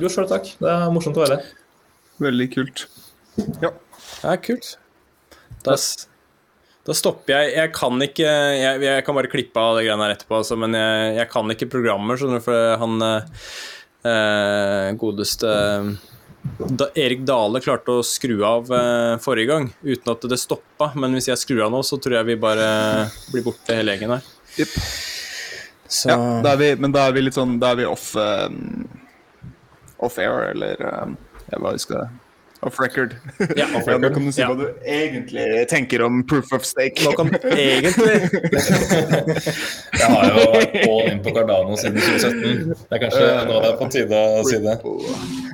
Jo, sjøl takk. Det er morsomt å være her. Veldig kult. Ja, kult. Da, da stopper jeg. Jeg kan ikke Jeg, jeg kan bare klippe av det greiene her etterpå, altså, men jeg, jeg, kan ikke programmer, skjønner du, for han eh, godeste da Erik Dale klarte å skru av eh, forrige gang uten at det stoppa, men hvis jeg skrur av nå, så tror jeg vi bare blir borte hele gjengen her. Yep. Ja, da er vi, men da er vi litt sånn Da er vi off um, Off air, eller um, Jeg bare skal Off record. Ja, off record. nå kan du si Ja. hva du egentlig tenker om proof of stake. Nå kan egentlig Jeg har jo vært all in på Cardano siden 2017. Det er kanskje nå det er på tide å si det.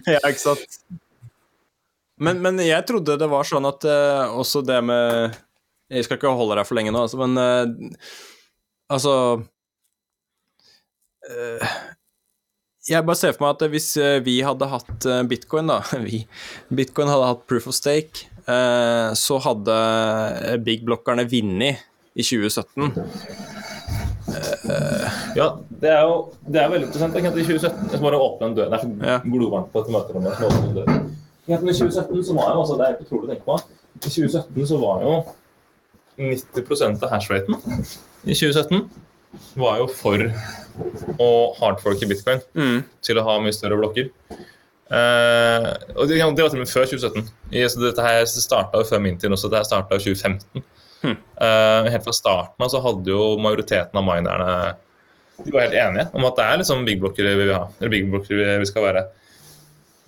Ja, ikke sant. Men, men jeg trodde det var sånn at uh, også det med Jeg skal ikke holde deg for lenge nå, altså, men uh, altså eh, Jeg bare ser for meg at hvis eh, vi hadde hatt eh, bitcoin, da vi, Bitcoin hadde hatt proof of stake, eh, så hadde big-blokkerne vunnet i 2017. Ja, det er jo det er veldig interessant. Jeg kan I 2017 så bare åpne en dør. Det er så Ja. glovarmt på. Jeg kan I 2017 så var jo altså, Det er ikke utrolig å tenke på. I 2017 så var jo 90% av hashraten i 2017 var jo for å hardforke bitcoin Mm. til å ha mye større blokker. Eh, og det, det var til og med før 2017. I, så dette her starta jo før min tid også. Dette her starta i 2015. Eh, helt fra starten av så hadde jo majoriteten av minerne De var helt enige om at det er liksom big blokker vi vil ha. Eller big blokker vi- skal være.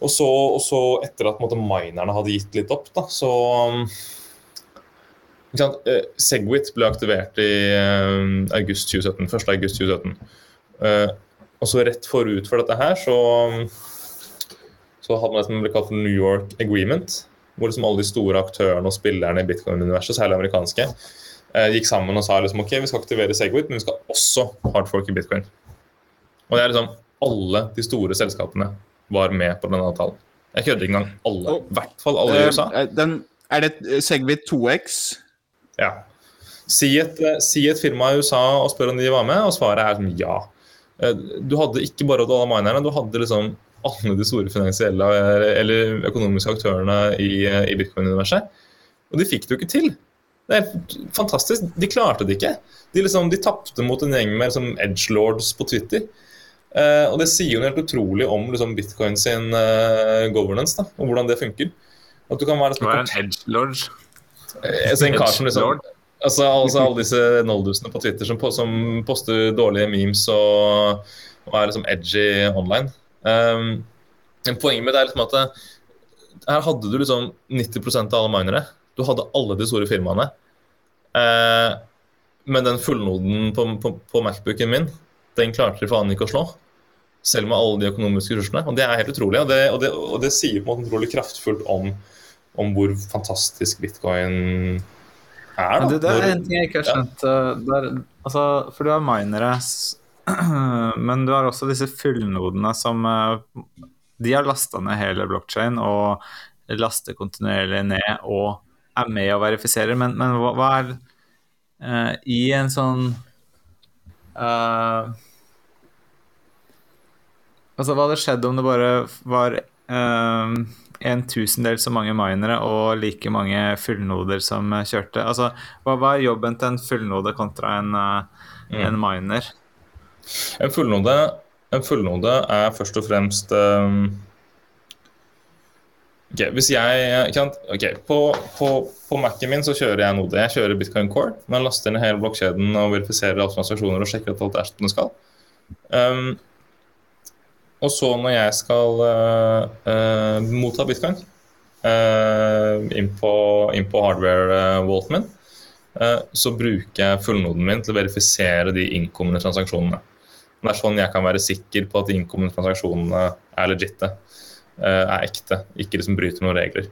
Og så, og så etter at måte, minerne hadde gitt litt opp, da, så um, ikke sant? Eh, Segwit ble aktivert i eh, august 2017. 1. august 2017. Eh, og så rett forut for dette her så så hadde man det som ble kalt for New York Agreement, hvor liksom alle de store aktørene og spillerne i bitcoin-universet, særlig amerikanske, eh, gikk sammen og sa liksom, ok, vi skal aktivere Segwit, men vi skal også hardforke bitcoin. Og det er liksom alle de store selskapene var med på denne avtalen. Jeg kødder ikke engang. Alle. I hvert fall alle i USA. Eh, Den, er det eh, Segwit 2X? Ja. Si et, eh, si et firma i USA og spør om de var med, og svaret er som ja. Eh, Du hadde ikke bare alle minerne, du hadde liksom alle de store finansielle eller økonomiske aktørene i, eh, i bitcoin-universet. Og de fikk det jo ikke til. Det er fantastisk. De klarte det ikke. De, liksom, de tapte mot en gjeng med liksom, edgelords på Twitter. Eh, og det sier jo helt utrolig om liksom, bitcoin sin eh, governance da, og hvordan det funker. At du kan være liksom, Hva er en edgelord? Eh, så en kar som liksom? Altså, altså alle disse noldusene på Twitter som, som poster dårlige memes og, og er liksom edgy online. Um, men poenget med det er liksom at det, her hadde du liksom 90% av alle minere. Du hadde alle de store firmaene. Uh, men den fullnoden på, på, på Macbooken min, den klarte de faen ikke å slå. Selv med alle de økonomiske ressursene. Og det er helt utrolig. Og det, og det, og det sier på en måte utrolig kraftfullt om, om hvor fantastisk bitcoin er. Da. Men det, er en ting jeg ikke har skjønt. Ja. Der, altså, for du har minere, men du har også disse fullnodene som uh, De har lasta ned hele blokkjeden og laster kontinuerlig ned og er med og verifiserer, men, men hva, hva er uh, I en sånn uh, Altså, hva hadde skjedd om det bare var uh, en tusendel så mange minere og like mange fullnoder som kjørte. Altså, hva hva er jobben til en fullnode kontra en, eh, Mm. en miner? En fullnode, en fullnode er først og fremst um, ok, Hvis jeg kan, sant? ok, På, på, på Mac-en min så kjører jeg node. Jeg kjører Bitcoin Core. men laster ned hele blokkjeden og verifiserer alle transaksjoner og sjekker at alt er som det skal. Um, og så når jeg skal uh, motta bitcoin uh, inn på, på hardware-walten min, så bruker jeg fullnoden min til å verifisere de innkommende transaksjonene. Det er sånn jeg kan være sikker på at de innkommende transaksjonene er legitte, eh, er ekte, ikke liksom bryter noen regler.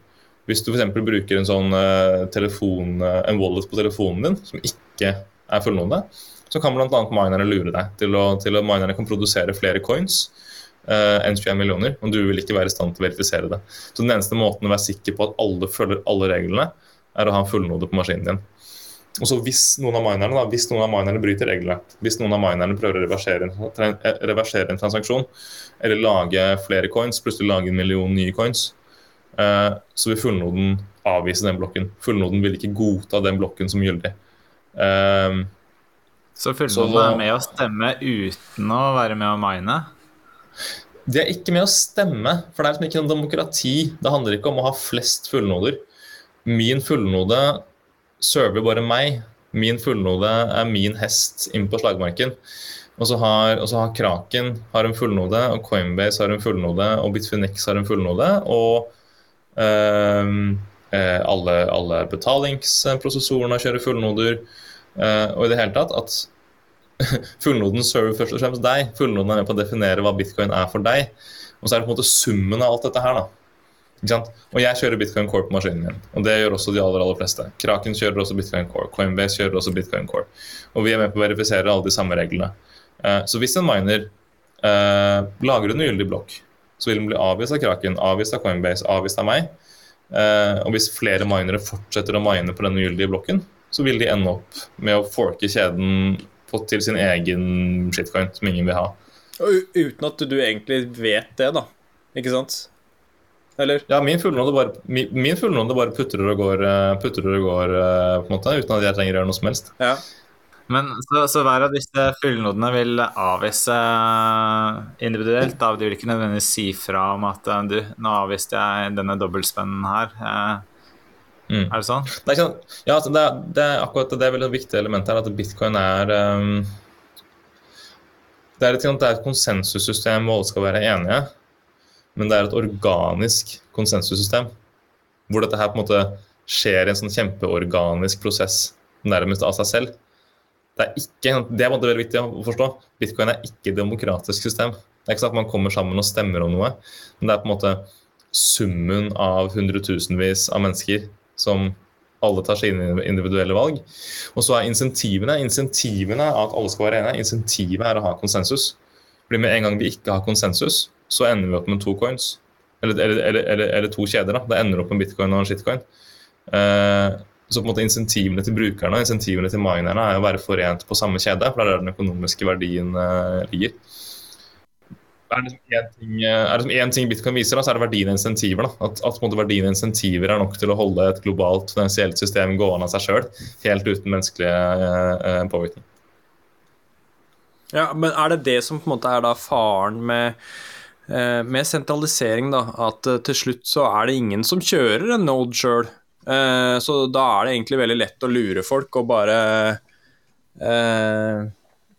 Hvis du f.eks. bruker en sånn eh, telefon, eh, en wallet på telefonen din som ikke er fullnode, så kan bl.a. minerne lure deg til å, til å minerne kan produsere flere coins eh, enn 21 millioner, og du vil ikke være i stand til å verifisere det. Så den eneste måten å være sikker på at alle følger alle reglene, er å ha en fullnode på maskinen din. og så hvis noen av minerne da, hvis noen av minerne bryter reglene, hvis noen av minerne prøver å reversere, reversere en transaksjon, eller lage flere coins, plutselig lage en million nye coins, uh, så vil fullnoden avvise den blokken. Fullnoden vil ikke godta den blokken som gyldig. Uh, så fullnoden er med å stemme uten å være med å mine? Det er ikke med å stemme, for det er liksom ikke noe demokrati. Det handler ikke om å ha flest fullnoder. Min fullnode server bare meg. Min fullnode er min hest inn på slagmarken. Og så har, har Kraken har en fullnode, og Coinbase har en fullnode, og Bitfinex har en fullnode. Og øh, alle, alle betalingsprosessorene kjører fullnoder. Uh, og i det hele tatt at fullnoden server først og fremst deg. Fullnoden er med på å definere hva bitcoin er for deg. Og så er det på en måte summen av alt dette her. da. Og jeg kjører Bitcoin Core på maskinen min, og det gjør også de aller aller fleste. Kraken kjører også Bitcoin Core, Coinbase kjører også Bitcoin Core. Og vi er med på å verifisere alle de samme reglene. Uh, så hvis en miner uh, lager en ugyldig blokk, så vil den bli avvist av Kraken, avvist av Coinbase, avvist av meg. Uh, og hvis flere minere fortsetter å mine på den ugyldige blokken, så vil de ende opp med å forke kjeden på, til sin egen shitcoin, som ingen vil ha. Og uten at du egentlig vet det, da. Ikke sant? Eller? Ja, min fullnåde bare, min fullnåde bare putrer og går, eh, og går eh, på en måte, uten at jeg trenger å gjøre noe som helst. Ja. Men så, så hver av disse fullnodene vil avvise individuelt? Da. De vil ikke nødvendigvis si fra om at eh, du, nå avviste jeg denne dobbeltspennen her. Mm. Er det sånn? Det er, ja, altså, det, er, det, er akkurat det er veldig et viktig element her, at bitcoin er um, det, er et, det er et konsensussystem hvor alle skal være enige men det er et organisk konsensussystem. Hvor dette her på en måte skjer i en sånn kjempeorganisk prosess nærmest av seg selv. Det er ikke, det er veldig viktig å forstå. Bitcoin er ikke et demokratisk system. Det er ikke sånn at man kommer sammen og stemmer om noe, men det er på en måte summen av hundretusenvis av mennesker som alle tar sine individuelle valg. Og så er insentivene insentivene at alle skal være enige. Insentivet er å ha konsensus. Fordi med en gang vi ikke har konsensus, så ender vi opp med to coins. Eller, eller, eller, eller to kjeder. da. Det ender opp med bitcoin og shitcoin. Eh, så på en måte insentivene til brukerne insentivene til minerne er å være forent på samme kjede. for det er der den økonomiske verdien eh, ligger. Er det liksom ting, uh, liksom ting, bitcoin viser, da, så er det verdien av insentiver. Da. At, at verdien av insentiver er nok til å holde et globalt finansielt system gående av seg sjøl, helt uten menneskelig påvirkning. Ja, men Er det det som på en måte er da faren med Eh, med sentralisering, da, at eh, til slutt så er det ingen som kjører en node sjøl. Eh, så da er det egentlig veldig lett å lure folk og bare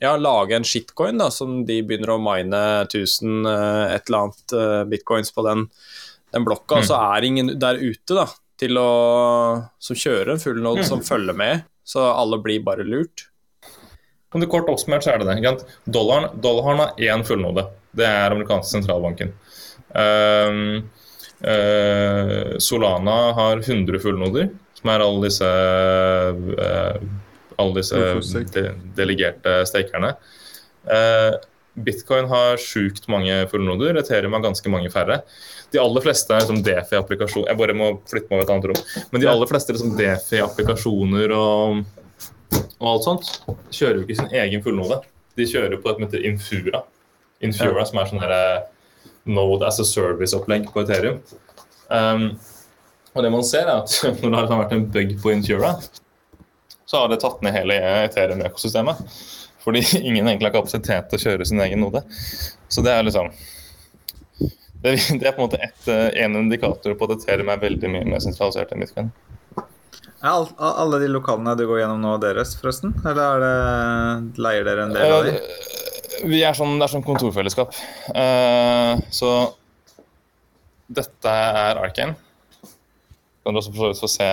ja, lage en shitcoin da, som de begynner å mine 1000 et eller annet bitcoins på den, den blokka. Mm. Så er ingen der ute da, til å, som kjører en full node mm. som følger med. Så alle blir bare lurt. Om du kort oppsummert så er det det. Dollaren, dollaren har én fullnode. Det er amerikanske sentralbanken. Um, uh, Solana har 100 fullnoder, som er alle disse, uh, alle disse de, delegerte stakerne. Eh, Bitcoin har sjukt mange fullnoder, Ethereum har ganske mange færre. De aller fleste liksom DeFi-applikasjoner Jeg bare må flytte meg over et annet rom. Men de aller fleste liksom DeFi-applikasjoner og, og alt sånt kjører jo ikke sin egen fullnode. De kjører på et som heter Infura. Infura, som er sånn her Node as a service-opplegg på Ethereum. Um, og det man ser er at Når det har vært en bug på Infura, så har det tatt ned hele Ethereum-økosystemet. Fordi ingen egentlig har kapasitet til å kjøre sin egen node. Så det er liksom Det, det er på en måte et, eh, en indikator på at Ethereum er veldig mye mer sentralisert enn Bitcoin. Er alle de lokalene du går gjennom nå deres, forresten? Eller det, leier dere en del av dem? Vi er sånn, det er sånn kontorfellesskap. Uh, så dette er Arcane. Kan du også for så vidt få se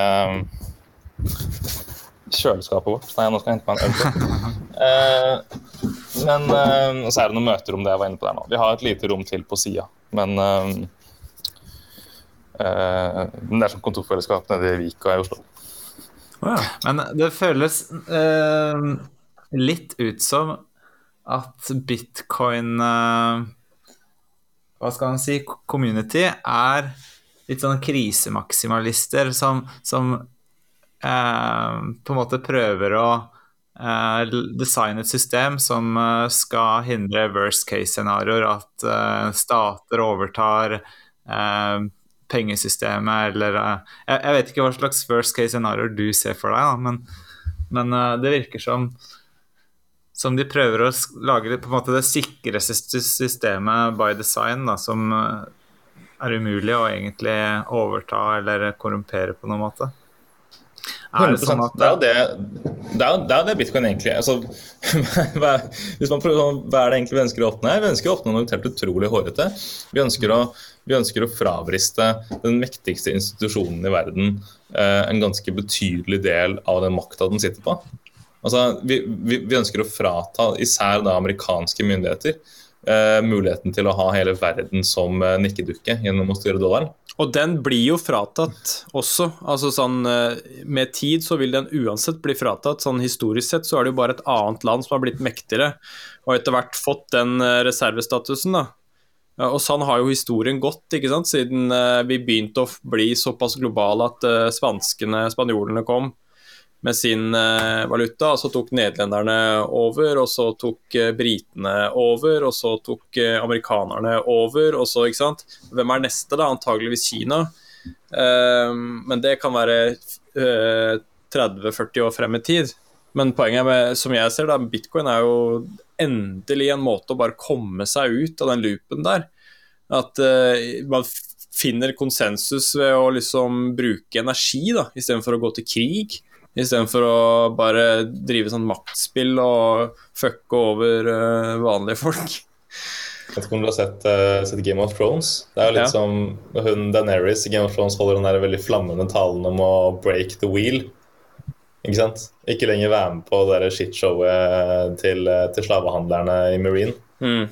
kjøleskapet vårt. Nei, nå skal jeg hente meg en øl. uh, men uh, så er det noen møterom det jeg var inne på der nå. Vi har et lite rom til på sida, men uh, det er sånn kontorfellesskap nede i Vika i Oslo. Oh, ja. Men det føles litt ut som at bitcoin uh, Hva skal man si Community er litt sånn krisemaksimalister som, som eh, på en måte prøver å eh, designe et system som eh, skal hindre worst case-scenarioer, at eh, stater overtar eh, pengesystemet eller jeg, vet ikke hva slags worst case-scenarioer du ser for deg, men, men det virker som som de prøver å lage på en måte det sikreste systemet by design, da, som er umulig å egentlig overta eller korrumpere på noen måte. Er det, sånn at, det, er jo det, det, er, det er det bitcoin egentlig altså, hva, hvis man prøver, sånn, hva er det egentlig vi ønsker å oppnå her? Vi ønsker å oppnå noe helt utrolig hårete. Vi ønsker å, vi ønsker å fravriste den mektigste institusjonen i verden eh, en ganske betydelig del av den makta den sitter på. Altså, vi, vi, vi ønsker å frata især da amerikanske myndigheter eh, muligheten til å ha hele verden som eh, nikkedukke gjennom å styre dollaren. Og den blir jo fratatt også. Altså sånn, eh, Med tid så vil den uansett bli fratatt. Sånn Historisk sett så er det jo bare et annet land som har blitt mektigere, og etter hvert fått den eh, reservestatusen. da. Og sånn har jo historien gått, ikke sant? siden vi begynte å bli såpass globale at spanskene, spanjolene kom med sin eh, valuta. Så tok nederlenderne over, og så tok eh, britene over, og så tok eh, amerikanerne over. og så, ikke sant? Hvem er neste, da? Antageligvis Kina. men det kan være 30-40 år frem i tid. Men poenget med, som jeg ser da, bitcoin er jo endelig en måte å bare komme seg ut av den loopen der. At man finner konsensus ved å liksom bruke energi da, istedenfor å gå til krig. Istedenfor å bare drive sånn maktspill og fucke over uh, vanlige folk. Jeg vet ikke om du har sett, uh, sett, Game of Thrones? Det er jo litt ja. som hun Daenerys i Game of Thrones holder den der veldig flammende talen om å break the wheel. Ikke sant? Ikke lenger være med på det shitshowet til, til slavehandlerne i Marine. Mm.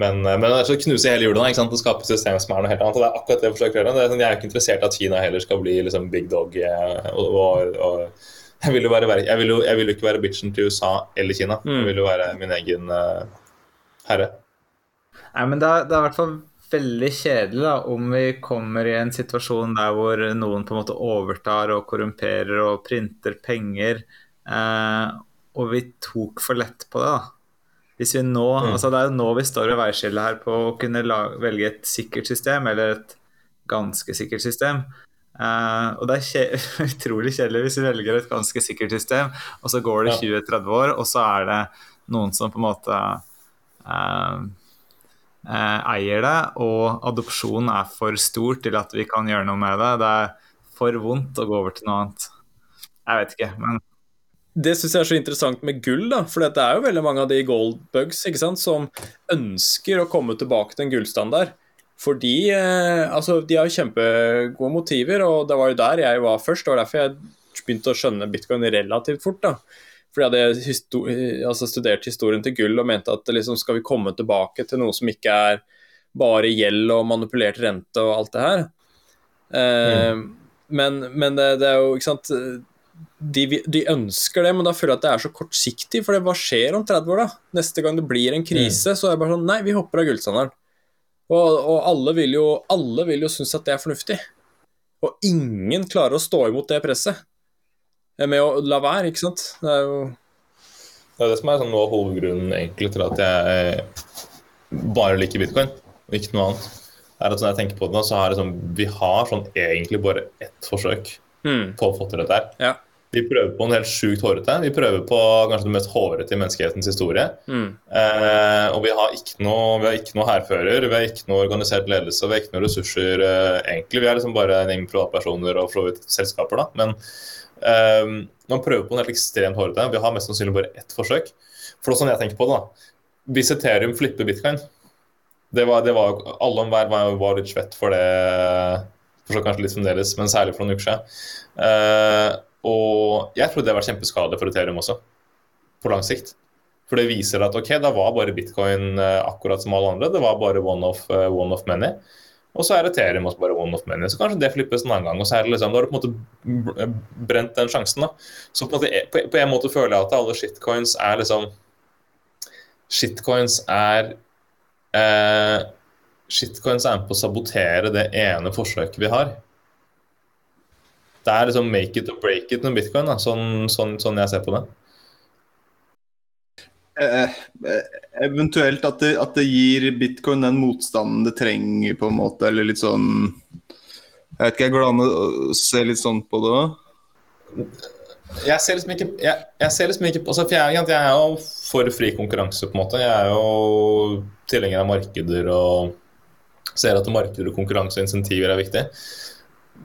Men, men så knuse hele hjulene ikke sant? og skape system som er noe helt annet. og det er akkurat det Jeg forsøker å gjøre. Sånn, jeg er ikke interessert i at Kina heller skal bli liksom, big dog eh, og, og, og jeg vil jo, være, jeg vil jo, jeg vil jo ikke være bitchen til USA eller Kina. Mm. Jeg vil jo være min egen uh, herre. Nei, men det er, det er, i hvert fall veldig kjedelig da, om vi kommer i en situasjon der hvor noen på en måte overtar og korrumperer og printer penger, eh, og vi tok for lett på det. da. Hvis vi nå, mm. altså Det er jo nå vi står ved veiskillet her på å kunne lage, velge et sikkert system, eller et ganske sikkert system. Uh, og det er kje utrolig kjedelig hvis vi velger et ganske sikkert system, og så går det 20-30 år, og så er det noen som på en måte uh, uh, eier det, og adopsjon er for stort til at vi kan gjøre noe med det. Det er for vondt å gå over til noe annet. Jeg vet ikke, men det syns jeg er så interessant med gull, da, for det er jo veldig mange av de goldbugs ikke sant, som ønsker å komme tilbake til en gullstandard. Fordi eh, altså, de har kjempegode motiver, og det var jo der jeg var først. Det var derfor jeg begynte å skjønne bitcoin relativt fort. da. Fordi jeg hadde histori altså, studert historien til gull og mente at liksom, skal vi komme tilbake til noe som ikke er bare gjeld og manipulert rente og alt det her. Eh, mm. Men, men det, det, er jo ikke sant de, de, ønsker det, men da føler jeg at det er så kortsiktig. For hva skjer om 30 år, da? Neste gang det blir en krise, mm. så er det bare sånn Nei, vi hopper av gullstandarden. Og, og alle vil jo, alle vil jo synes at det er fornuftig. Og ingen klarer å stå imot det presset med å la være, ikke sant. Det er jo Det er det som er sånn noe av hovedgrunnen egentlig til at jeg bare liker bitcoin, og ikke noe annet. er at Når jeg tenker på det, så har liksom, vi har sånn egentlig bare ett forsøk mm. på å få til dette her. Ja. Vi prøver på noe helt sjukt hårete. Vi prøver på kanskje det mest hårete i menneskehetens historie. Mm. Eh, og vi har ikke noe, vi har ikke noe hærfører, vi har ikke noe organisert ledelse, vi har ikke noe ressurser eh, egentlig. Vi er liksom bare en gjeng privatpersoner og for selskaper, da. Men eh, man prøver på noe helt ekstremt hårete. Vi har mest sannsynlig bare ett forsøk. For det er sånn jeg tenker på det, da. Hvis Ethereum flipper bitcoin det var, det var, Alle og enhver var, var litt svett for det, for så kanskje litt fremdeles, men særlig for noen uker siden. Eh, og jeg tror det var kjempeskadelig for Ethereum også, på lang sikt. For det viser at ok, da var bare bitcoin uh, akkurat som alle andre. Det var bare one of, uh, one of many. Og så er Ethereum også bare one of many. Så kanskje det flippes en annen gang. Og så er det liksom, da har du på en måte brent den sjansen. da. Så på en, måte, på en måte føler jeg at alle shitcoins er liksom Shitcoins er eh, Shitcoins er med på å sabotere det ene forsøket vi har det er liksom make it or break it med bitcoin, da, sånn, sånn, sånn jeg ser på det. Eh, eh, eventuelt at det, at det, gir bitcoin den motstanden det trenger, på en måte, eller litt sånn Jeg vet ikke, jeg går an å se litt sånn på det òg? Jeg ser liksom ikke jeg, jeg ser liksom ikke altså, jeg, jeg, er jo for fri konkurranse, på en måte. Jeg er jo tilhenger av markeder og ser at markeder, konkurranse og insentiver er viktig.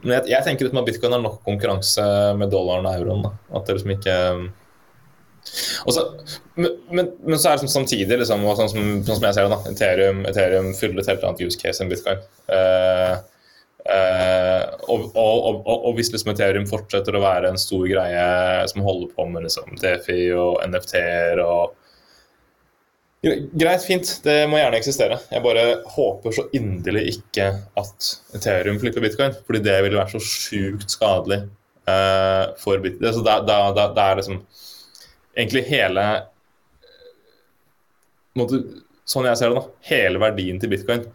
Men jeg, jeg tenker at bitcoin har nok konkurranse med dollaren og euroen. Da. At det liksom ikke så, men, men, men, så er det som, samtidig, liksom, sånn, som, sånn, som, jeg ser det, da, Ethereum, Ethereum fyller et helt annet use case enn bitcoin. Uh, uh, og, og, og, og, hvis liksom Ethereum fortsetter å være en stor greie som holder på med liksom, DFI og NFT-er og Greit, fint. Det må gjerne eksistere. Jeg bare håper så inderlig ikke at Ethereum flipper bitcoin, fordi det ville vært så sjukt skadelig uh, for bitcoin. Så da, det, det, det, er liksom egentlig hele måtte, Sånn jeg ser det, da. Hele verdien til bitcoin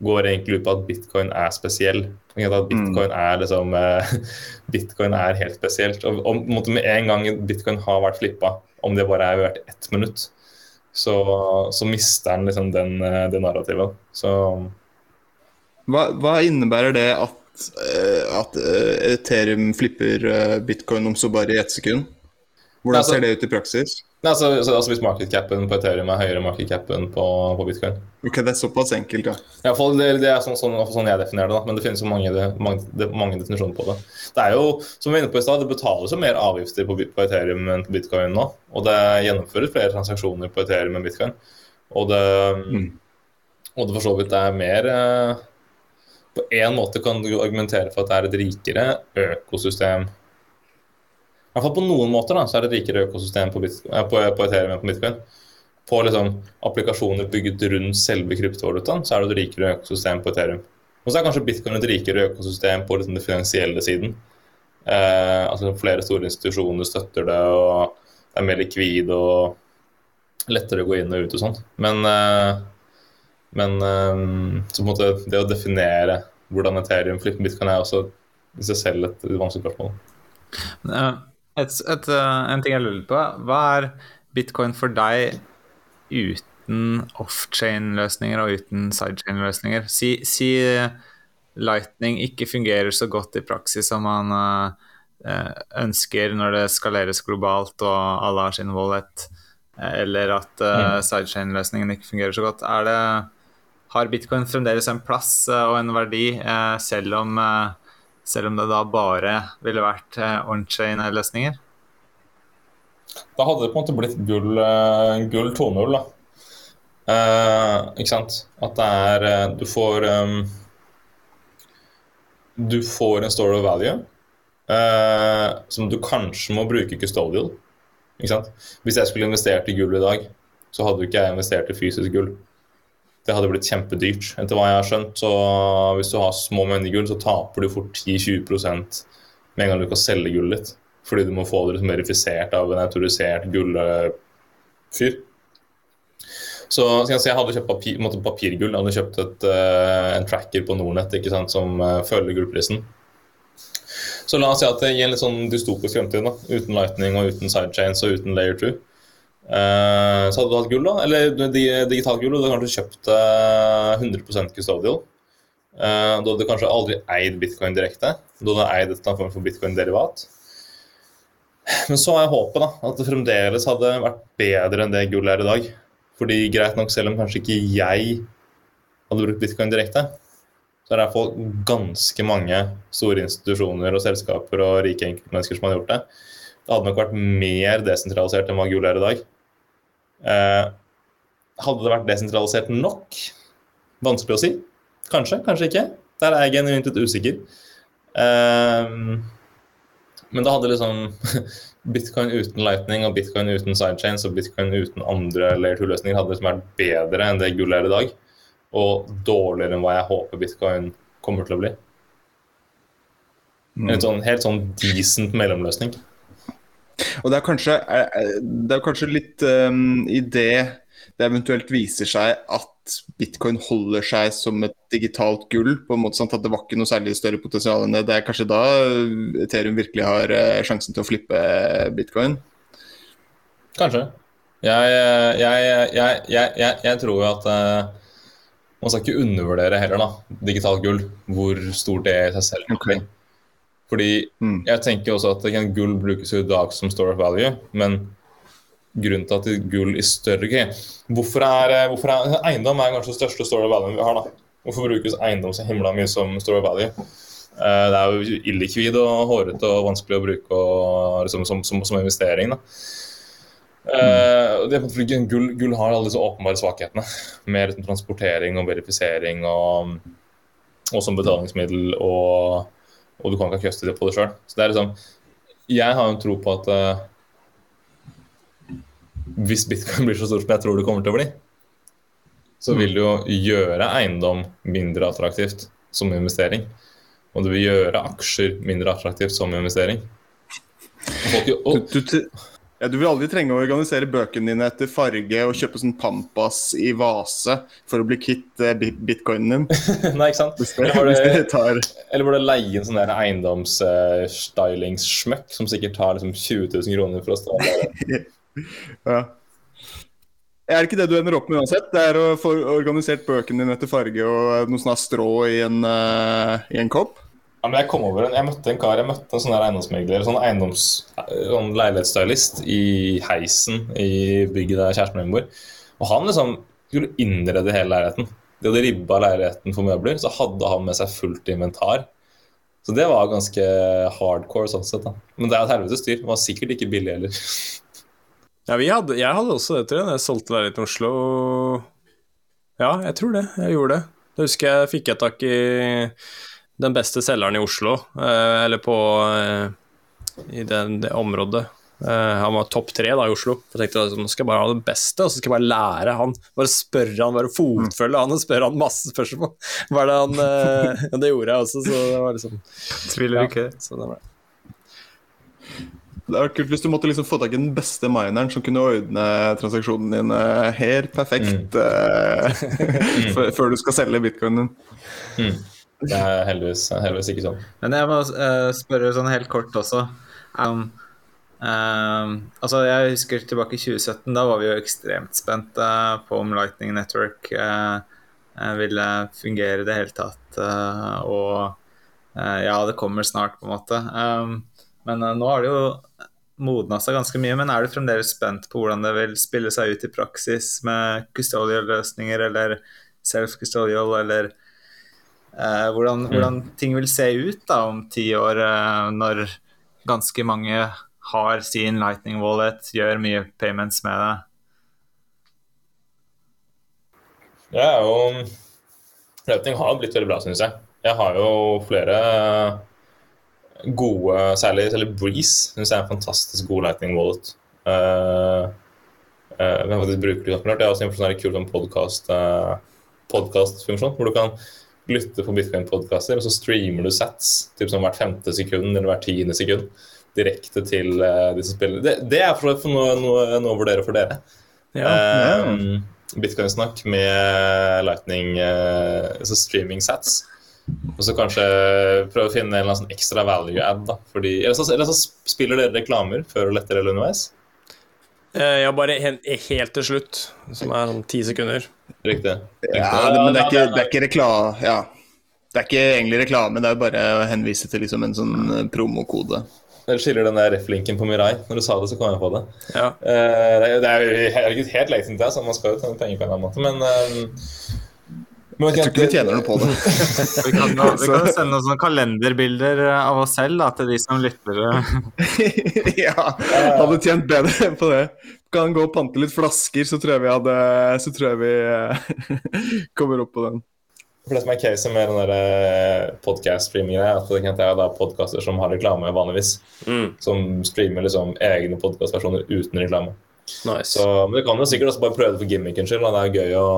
går egentlig ut på at bitcoin er spesiell. At bitcoin er liksom uh, Bitcoin er helt spesielt. Og, og med en gang bitcoin har vært flippa, om det bare er vært ett minutt, så, så mister han liksom den, eh, det narrativet. Så hva, hva innebærer det at, eh, at eh, Ethereum flipper bitcoin om så bare i ett sekund? Hvordan altså, ser det ut i praksis? Nei, altså, altså, altså, Hvis markedcapen på Ethereum er høyere enn markedcapen på, på, bitcoin. Ok, Det er såpass enkelt, ja. ja fall, det, det, er sånn, sånn, sånn, jeg definerer det, da. men det finnes jo mange, mange, mange, definisjoner på det. Det er jo, som vi var inne på i stad, det betales jo mer avgifter på, på, Ethereum enn på bitcoin nå. Og det gjennomføres flere transaksjoner på Ethereum enn bitcoin. Og det, mm. og det for så vidt er mer eh, På én måte kan du argumentere for at det er et rikere økosystem hvert fall på noen måter da, så er det et rikere økosystem på, Bitcoin, på, på Ethereum enn på bitcoin. På liksom, applikasjoner bygget rundt selve kryptovalutaen, så er det et rikere økosystem på Ethereum. Og så er kanskje bitcoin et rikere økosystem på liksom, den finansielle siden. Eh, altså Flere store institusjoner støtter det, og det er mer likvid og lettere å gå inn og ut og sånn. Men, eh, men eh, så på en måte det å definere hvordan Ethereum flipper bitcoin er også i seg selv et vanskelig spørsmål. Uh, et, et, eh, en ting jeg lurer på, hva er bitcoin for deg uten off-chain-løsninger og uten sidechain-løsninger? Si, si, Lightning ikke fungerer så godt i praksis som man uh, ønsker når det skaleres globalt og alle har sin wallet, eller at uh, sidechain-løsningen ikke fungerer så godt. Det, har bitcoin fremdeles en plass og en verdi, uh, selv om selv om det da bare ville vært eh, on-chain-løsninger? Da hadde det på en måte blitt gull, uh, gull 2.0, da. Uh, ikke sant? At det er Du får um, Du får en store of value uh, som du kanskje må bruke custodial. Ikke sant? Hvis jeg skulle investert i gull i dag, så hadde ikke jeg investert i fysisk gull det hadde blitt kjempedyrt. Etter hva jeg har skjønt, så hvis du har små mengder gull, så taper du fort 10-20 med en gang du kan selge gullet ditt. Fordi du må få det verifisert av en autorisert gullfyr. Så, så jeg hadde kjøpt papir, papirgull. Jeg hadde kjøpt et, uh, en tracker på Nordnett ikke sant, som uh, følger gullprisen. Så la oss si at i en litt sånn dystopisk fremtid, da, uten lightning og uten sidechains og uten layer 2, Uh, så hadde du hatt gull, da, eller digitalt gull, og du hadde kanskje kjøpt uh, 100 custodial. Uh, du hadde kanskje aldri eid bitcoin direkte. Du hadde eid et form for bitcoin-derivat. Men så er håpet da, at det fremdeles hadde vært bedre enn det gull er i dag. Fordi greit nok, selv om kanskje ikke jeg hadde brukt bitcoin direkte, så er det iallfall ganske mange store institusjoner og selskaper og rike enkeltmennesker som hadde gjort det. Det hadde nok vært mer desentralisert enn hva gull er i dag. Eh, hadde det vært desentralisert nok? Vanskelig å si. Kanskje, kanskje ikke. Der er jeg genuint litt usikker. Eh, men da hadde liksom bitcoin uten lightning og bitcoin uten sidechains og bitcoin uten andre layer 2-løsninger hadde liksom vært bedre enn det gullet er i dag. Og dårligere enn hva jeg håper bitcoin kommer til å bli. En sånn, helt sånn decent mellomløsning. Og det er kanskje, det er kanskje litt um, i det det eventuelt viser seg at bitcoin holder seg som et digitalt gull, på en måte sånn at det var ikke noe særlig større potensial enn det. Det er kanskje da Ethereum virkelig har eh, sjansen til å flippe bitcoin? Kanskje. Jeg, jeg, jeg, jeg tror jo at man skal ikke undervurdere heller, da, digitalt gull, hvor stort det er i seg selv. Okay. Fordi Mm. jeg tenker også at kan, gull brukes i dag som store value, men grunnen til at gull i større grad hvorfor er, eh, hvorfor er Eiendom er kanskje den største store value vi har. da. Hvorfor brukes eiendom så himla mye som store value? Uh, det er jo illikvid og hårete og vanskelig å bruke og, liksom, som, som, som investering. da. Eh, det er gull, gull har alle disse åpenbare svakhetene, med transportering og verifisering og, og som betalingsmiddel. og og du kan ikke ha det på det sjøl. Så det er liksom Jeg har jo tro på at uh, hvis bitcoin blir så stor som jeg tror det kommer til å bli, så vil det jo gjøre eiendom mindre attraktivt som investering. Og det vil gjøre aksjer mindre attraktivt som investering. Og folk, og, Du, du, ja, du vil aldri trenge å organisere bøkene dine etter farge og kjøpe sånn Pampas i vase for å bli kvitt eh, bitcoinen din. nei, ikke sant? Eller var hvis det, tar eller var det leie en sånn eiendomsstylingssmøkk som sikkert tar liksom 20 000 kroner for å stå der? ja. Er det ikke det du ender opp med uansett? Det er å få organisert bøkene dine etter farge og noe sånn strå i en, uh, i en kopp? Ja, men jeg kom over en, jeg møtte en kar, jeg møtte en sånn der eiendomsmegler, sånn eiendoms, sånn leilighetsstylist i heisen i bygget der kjæresten min bor. Og han liksom skulle innrede hele leiligheten. De hadde ribba leiligheten for møbler, så hadde han med seg fullt inventar. Så det var ganske hardcore sånn sett, da. Men det er et helvetes styr. Det var sikkert ikke billig heller. Ja, hadde, jeg hadde også det, tror jeg, da jeg solgte leiligheten i Oslo. Ja, jeg tror det. Jeg gjorde det. Da husker jeg fikk jeg tak i den beste selgeren i Oslo, eh, eller på eh, i det, det området. Eh, han var topp tre da i Oslo. Jeg tenkte at nå skal jeg bare ha det beste, og så skal jeg bare lære han. Bare spørre han, bare fotfølge han og spørre han masse spørsmål. Hva det han eh, ja, Det gjorde jeg også, så det var liksom Tviler ja, ikke. så det var. Det hadde vært kult hvis du måtte liksom få tak i den beste mineren som kunne ordne transaksjonen din Her helt perfekt eh, før- før du skal selge bitcoinen din. Det er heldigvis, heldigvis ikke sånn. Men jeg må uh, spørre sånn helt kort også. Um, um, altså Jeg husker tilbake i 2017. Da var vi jo ekstremt spente på om Lightning Network eh, ville fungere i det hele tatt. og ja, det kommer snart, på en måte. Um, men nå har det jo modna seg ganske mye. Men er du fremdeles spent på hvordan det vil spille seg ut i praksis med custodial-løsninger eller self-custodial, eller eh, hvordan, hvordan ting vil se ut da om ti år, eh, når ganske mange har sin Lightning Wallet, gjør mye payments med det. Jeg er jo Løpning har blitt veldig bra, syns jeg. Jeg har jo flere gode Særlig, særlig Breeze syns jeg er en fantastisk god lightning wallet. Uh, uh, vi har faktisk brukt det er også en sånn kul podkastfunksjon, podcast, uh, hvor du kan lytte på bitcoin-podkaster, og så streamer du sats typ som hvert femte sekund eller hvert tiende sekund direkte til uh, de som spiller. Det, det er for noe, noe, noe å vurdere for dere. Ja. Eh, Bitcoin-snakk med Lightning, uh, altså streaming sats. Og så kanskje prøve å finne en eller annen sånn ekstra value ad. da, fordi, eller, så, eller så spiller dere reklamer før og lettere eller underveis. Ja, bare helt til slutt, som er sånn ti sekunder. Riktig. Ja, det, men det er ikke, det er ikke reklame ja. Det er ikke egentlig reklame, det er bare å henvise til liksom en sånn eh, promokode. Dere skiller den der ref-linken på Mirai. Når du sa det, så kom jeg på det. Ja. Uh, det, er, jo ikke helt legitimt, det, så man skal jo tjene penger på en annen måte, men men Jeg tror ikke vi tjener noe på det. Vi kan, jo- vi kan sende noen sånne kalenderbilder av oss selv da, til de som lytter. ja, hadde tjent bedre på det. Kan gå og pante litt flasker, så tror jeg vi hadde Så tror jeg vi eh, kommer opp på den. For det som er caset med den der podcast-streamingen, er at det kan være podkaster som har reklame vanligvis. Mm, Som streamer liksom egne podkastversjoner uten reklame. nice. Så, men du kan jo sikkert også bare prøve det for gimmickens skyld. Det er gøy å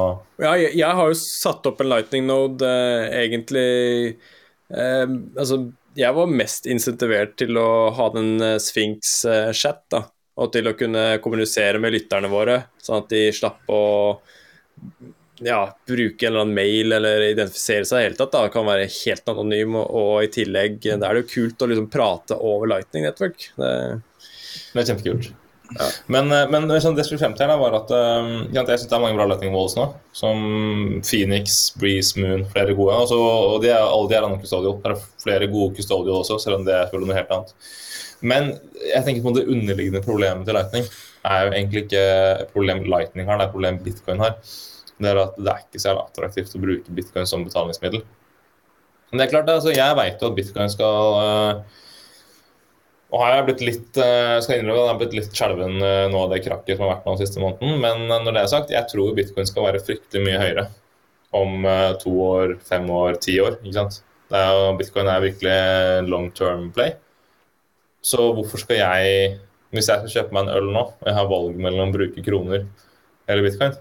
Ja, jeg, jeg har jo satt opp en lightning node eh, egentlig eh, Altså, jeg var mest insentivert til å ha den eh, Sphinx-chat, da. Og til å kunne kommunisere med lytterne våre, sånn at de slapp å ja, bruke en eller annen mail eller identifisere seg i det hele tatt. da, Kan være helt anonym, og, og i tillegg da er det jo kult å liksom prate over Lightning Network. Det, Det er kjempekult. Men, eh, men sånn, det jeg skulle frem til, her var at ja, jeg synes det er mange bra Lightning Walls nå. Som Phoenix, Breeze, Moon, flere gode. Altså, og de er, alle de er annen custodial. Det er flere gode custodial også, selv om det er noe helt annet. Men jeg tenker på det underliggende problemet til Lightning er jo egentlig ikke et problem Lightning har, det er et problem Bitcoin har. Det er at det er ikke så attraktivt å bruke bitcoin som betalingsmiddel. Men det er klart, altså, jeg vet jo at bitcoin skal øh, og har jeg blitt litt øh, skal innrømme at jeg har blitt litt skjelven øh, nå av det krakket som har vært nå den siste måneden. Men når det er sagt, jeg tror bitcoin skal være fryktelig mye høyere om to år, fem år, ti år. ikke sant? Er, bitcoin er virkelig long term play. Så hvorfor skal jeg, hvis jeg skal kjøpe meg en øl nå, og jeg har valg mellom å bruke kroner eller bitcoin,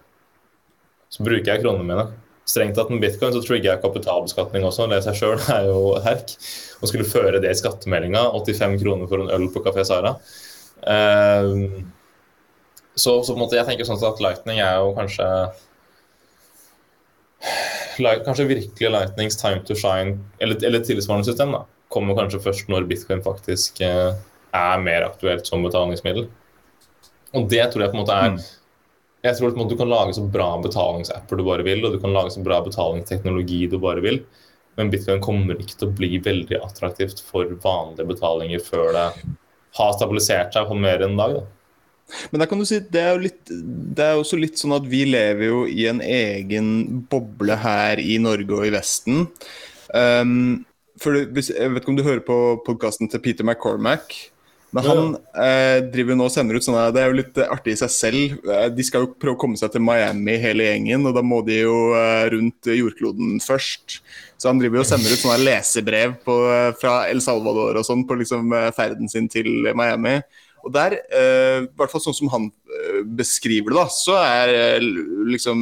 så bruker jeg kronene mine. Strengt tatt med bitcoin så trigger jeg kapitalbeskatning også. Det i seg sjøl er jo herk. Å skulle føre det i skattemeldinga, 85 kroner for en øl på Kafé Sara. Uh, så, så, en måte, jeg tenker sånn at Lightning er jo kanskje Kanskje virkelig Lightnings time to shine, eller, eller tilsvarende system, da, kommer kanskje først når bitcoin faktisk uh, er mer aktuelt som betalingsmiddel. Og det tror jeg på en måte er mm jeg tror at du kan lage så bra betalingsapper du bare vil, og du kan lage så bra betalingsteknologi du bare vil, men bitcoin kommer ikke til å bli veldig attraktivt for vanlige betalinger før det har stabilisert seg på mer enn en dag. Da. Men der kan du si, det er jo litt, det er også litt sånn at vi lever jo i en egen boble her i Norge og i Vesten. Um, for Jeg vet ikke om du hører på podkasten til Peter McCormack? Men han eh, driver nå og sender ut sånne Det er jo litt artig i seg selv. Eh, de skal jo prøve å komme seg til Miami, hele gjengen, og da må de jo eh, rundt jordkloden først. Så han driver jo og sender ut sånne lesebrev på, eh, fra El Salvador og sånn på liksom eh, ferden sin til Miami. Og der, eh, i hvert fall sånn som han beskriver det, da, så er liksom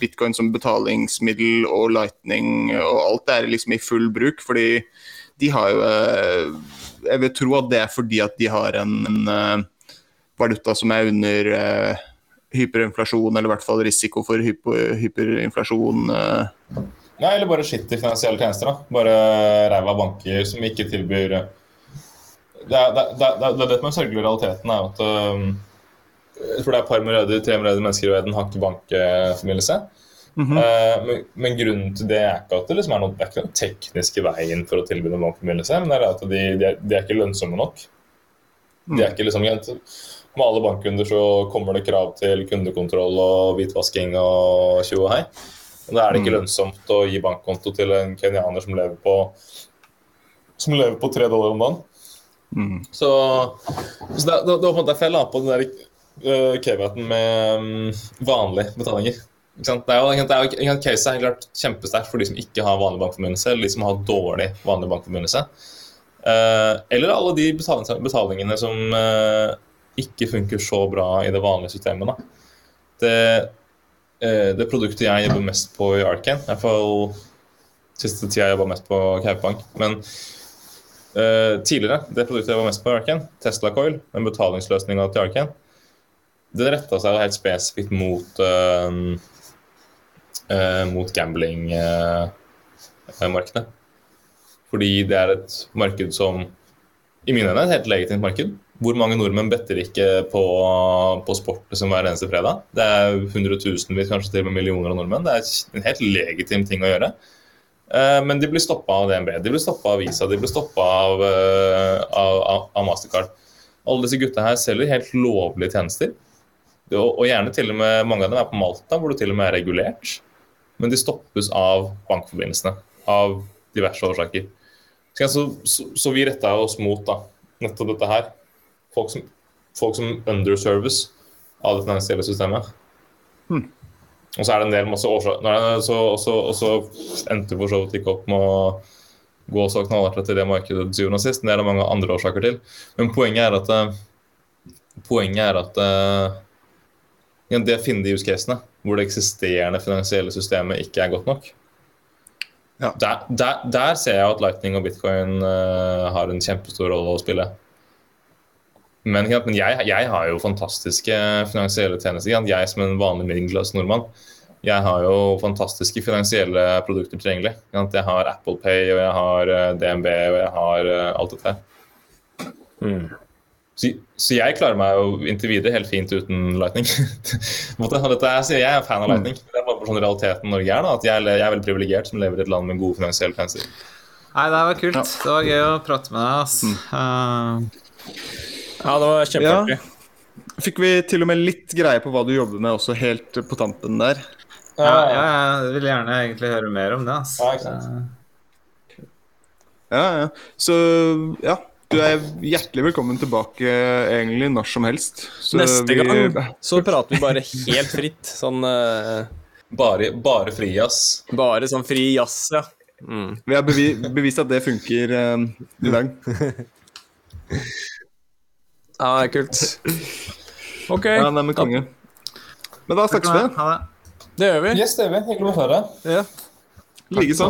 bitcoin som betalingsmiddel og lightning og alt er liksom i full bruk, fordi de har jo jeg vil tro at det er fordi at de har en, valuta som er under hyperinflasjon, eller i hvert fall risiko for hyper, hyperinflasjon. Ja, eller bare skittige finansielle tjenester. da. Bare ræva banker som ikke tilbyr Det er det, det som er sørgelig realiteten, er at jeg tror det er et par milliarder, tre milliarder mennesker i verden har ikke bankforbindelse. Mm -hmm. uh, men, men, grunnen til det er ikke at det liksom er noe, det er ikke noen tekniske veien for å tilby noen bankforbindelse, men det er at de, de, er, de er ikke lønnsomme nok. Mm. De er ikke liksom Med alle bankkunder så kommer det krav til kundekontroll og hvitvasking og tjo og hei. Og da er det ikke mm. lønnsomt å gi bankkonto til en kenyaner som lever på som lever på tre dollar om dagen. Mm. Så, så da, da en måte jeg fell på den der uh, caveaten med um, vanlige betalinger. Det er jo, er jo, Case er klart kjempesterkt for de som ikke har vanlig bankforbindelse, eller de som har dårlig vanlig bankforbindelse. Uh, eller alle de betalingene som uh, ikke funker så bra i det vanlige systemet. Da. Det, uh, det produktet jeg jobber mest på i Arcan, i hvert fall siste tida jeg jobba mest på Kaupank, men tidligere, det produktet jeg var mest på Arcan, Tesla Coil, den betalingsløsninga til Arcan, den retta seg helt spesifikt mot eh, mot gamblingmarkedet. Fordi det er et marked som i mine øyne er et helt legitimt marked. Hvor mange nordmenn better ikke på, på sport liksom hver eneste fredag? Det er hundretusenvis, kanskje til og med millioner av nordmenn. Det er en helt legitim ting å gjøre. Eh, men de blir stoppa av DNB, de blir stoppa av Visa, de blir stoppa av, eh, av, av, Mastercard. Alle disse gutta her selger helt lovlige tjenester. Og gjerne til og med mange av dem er på Malta, hvor det til og med er regulert men de stoppes av bankforbindelsene av diverse årsaker. Så, så, så vi retta oss mot da, nettopp dette her. Folk som, folk som underservice av det finansielle systemet. Hmm. Og så er det en del masse årsaker så, Og så endte for så vidt ikke opp med å gå så knallhardt til det markedet til syvende og sist. Det er det mange andre årsaker til. Men poenget er at, eh, poenget er at ja, det å finne de use casene hvor det eksisterende finansielle systemet ikke er godt nok. Ja. Der, der, der, ser jeg at Lightning og bitcoin uh, har en kjempestor rolle å spille. Men, men jeg, jeg har jo fantastiske finansielle tjenester. Jeg som en vanlig middelklasse nordmann. Jeg har jo fantastiske finansielle produkter tilgjengelig. Jeg har Apple Pay, og jeg har eh, DNB, og jeg har eh, alt dette her. Mm. Så, så jeg klarer meg jo inntil videre helt fint uten Lightning. Dette er, så jeg er fan av Lightning. Det er bare sånn realiteten Norge er. da, at Jeg, jeg er veldig privilegert som lever i et land med gode finansielle tjenester. Nei, det var kult. Ja. Det var gøy å prate med deg. ass. Eh, Ja, det var kjempeartig. Fikk vi til og med litt greie på hva du jobber med også helt på tampen der? ja, ja, jeg vil gjerne egentlig høre mer om det. Altså. Ja, ikke sant. Ja, ja. Så ja, du er hjertelig velkommen tilbake egentlig når som helst. Så Neste vi- gang så prater vi bare helt fritt. Sånn uh... Bare, bare fri, jazz. bare sånn fri jazz, ja. Mm. Vi har bevi bevist at det funker uh, i dag. Ja, det er kult. OK, Ja, nei, men konge. Men da snakkes vi. Ha det. det gjør vi. Yes, det gjør vi. Hyggelig å høre. Ja. Likeså.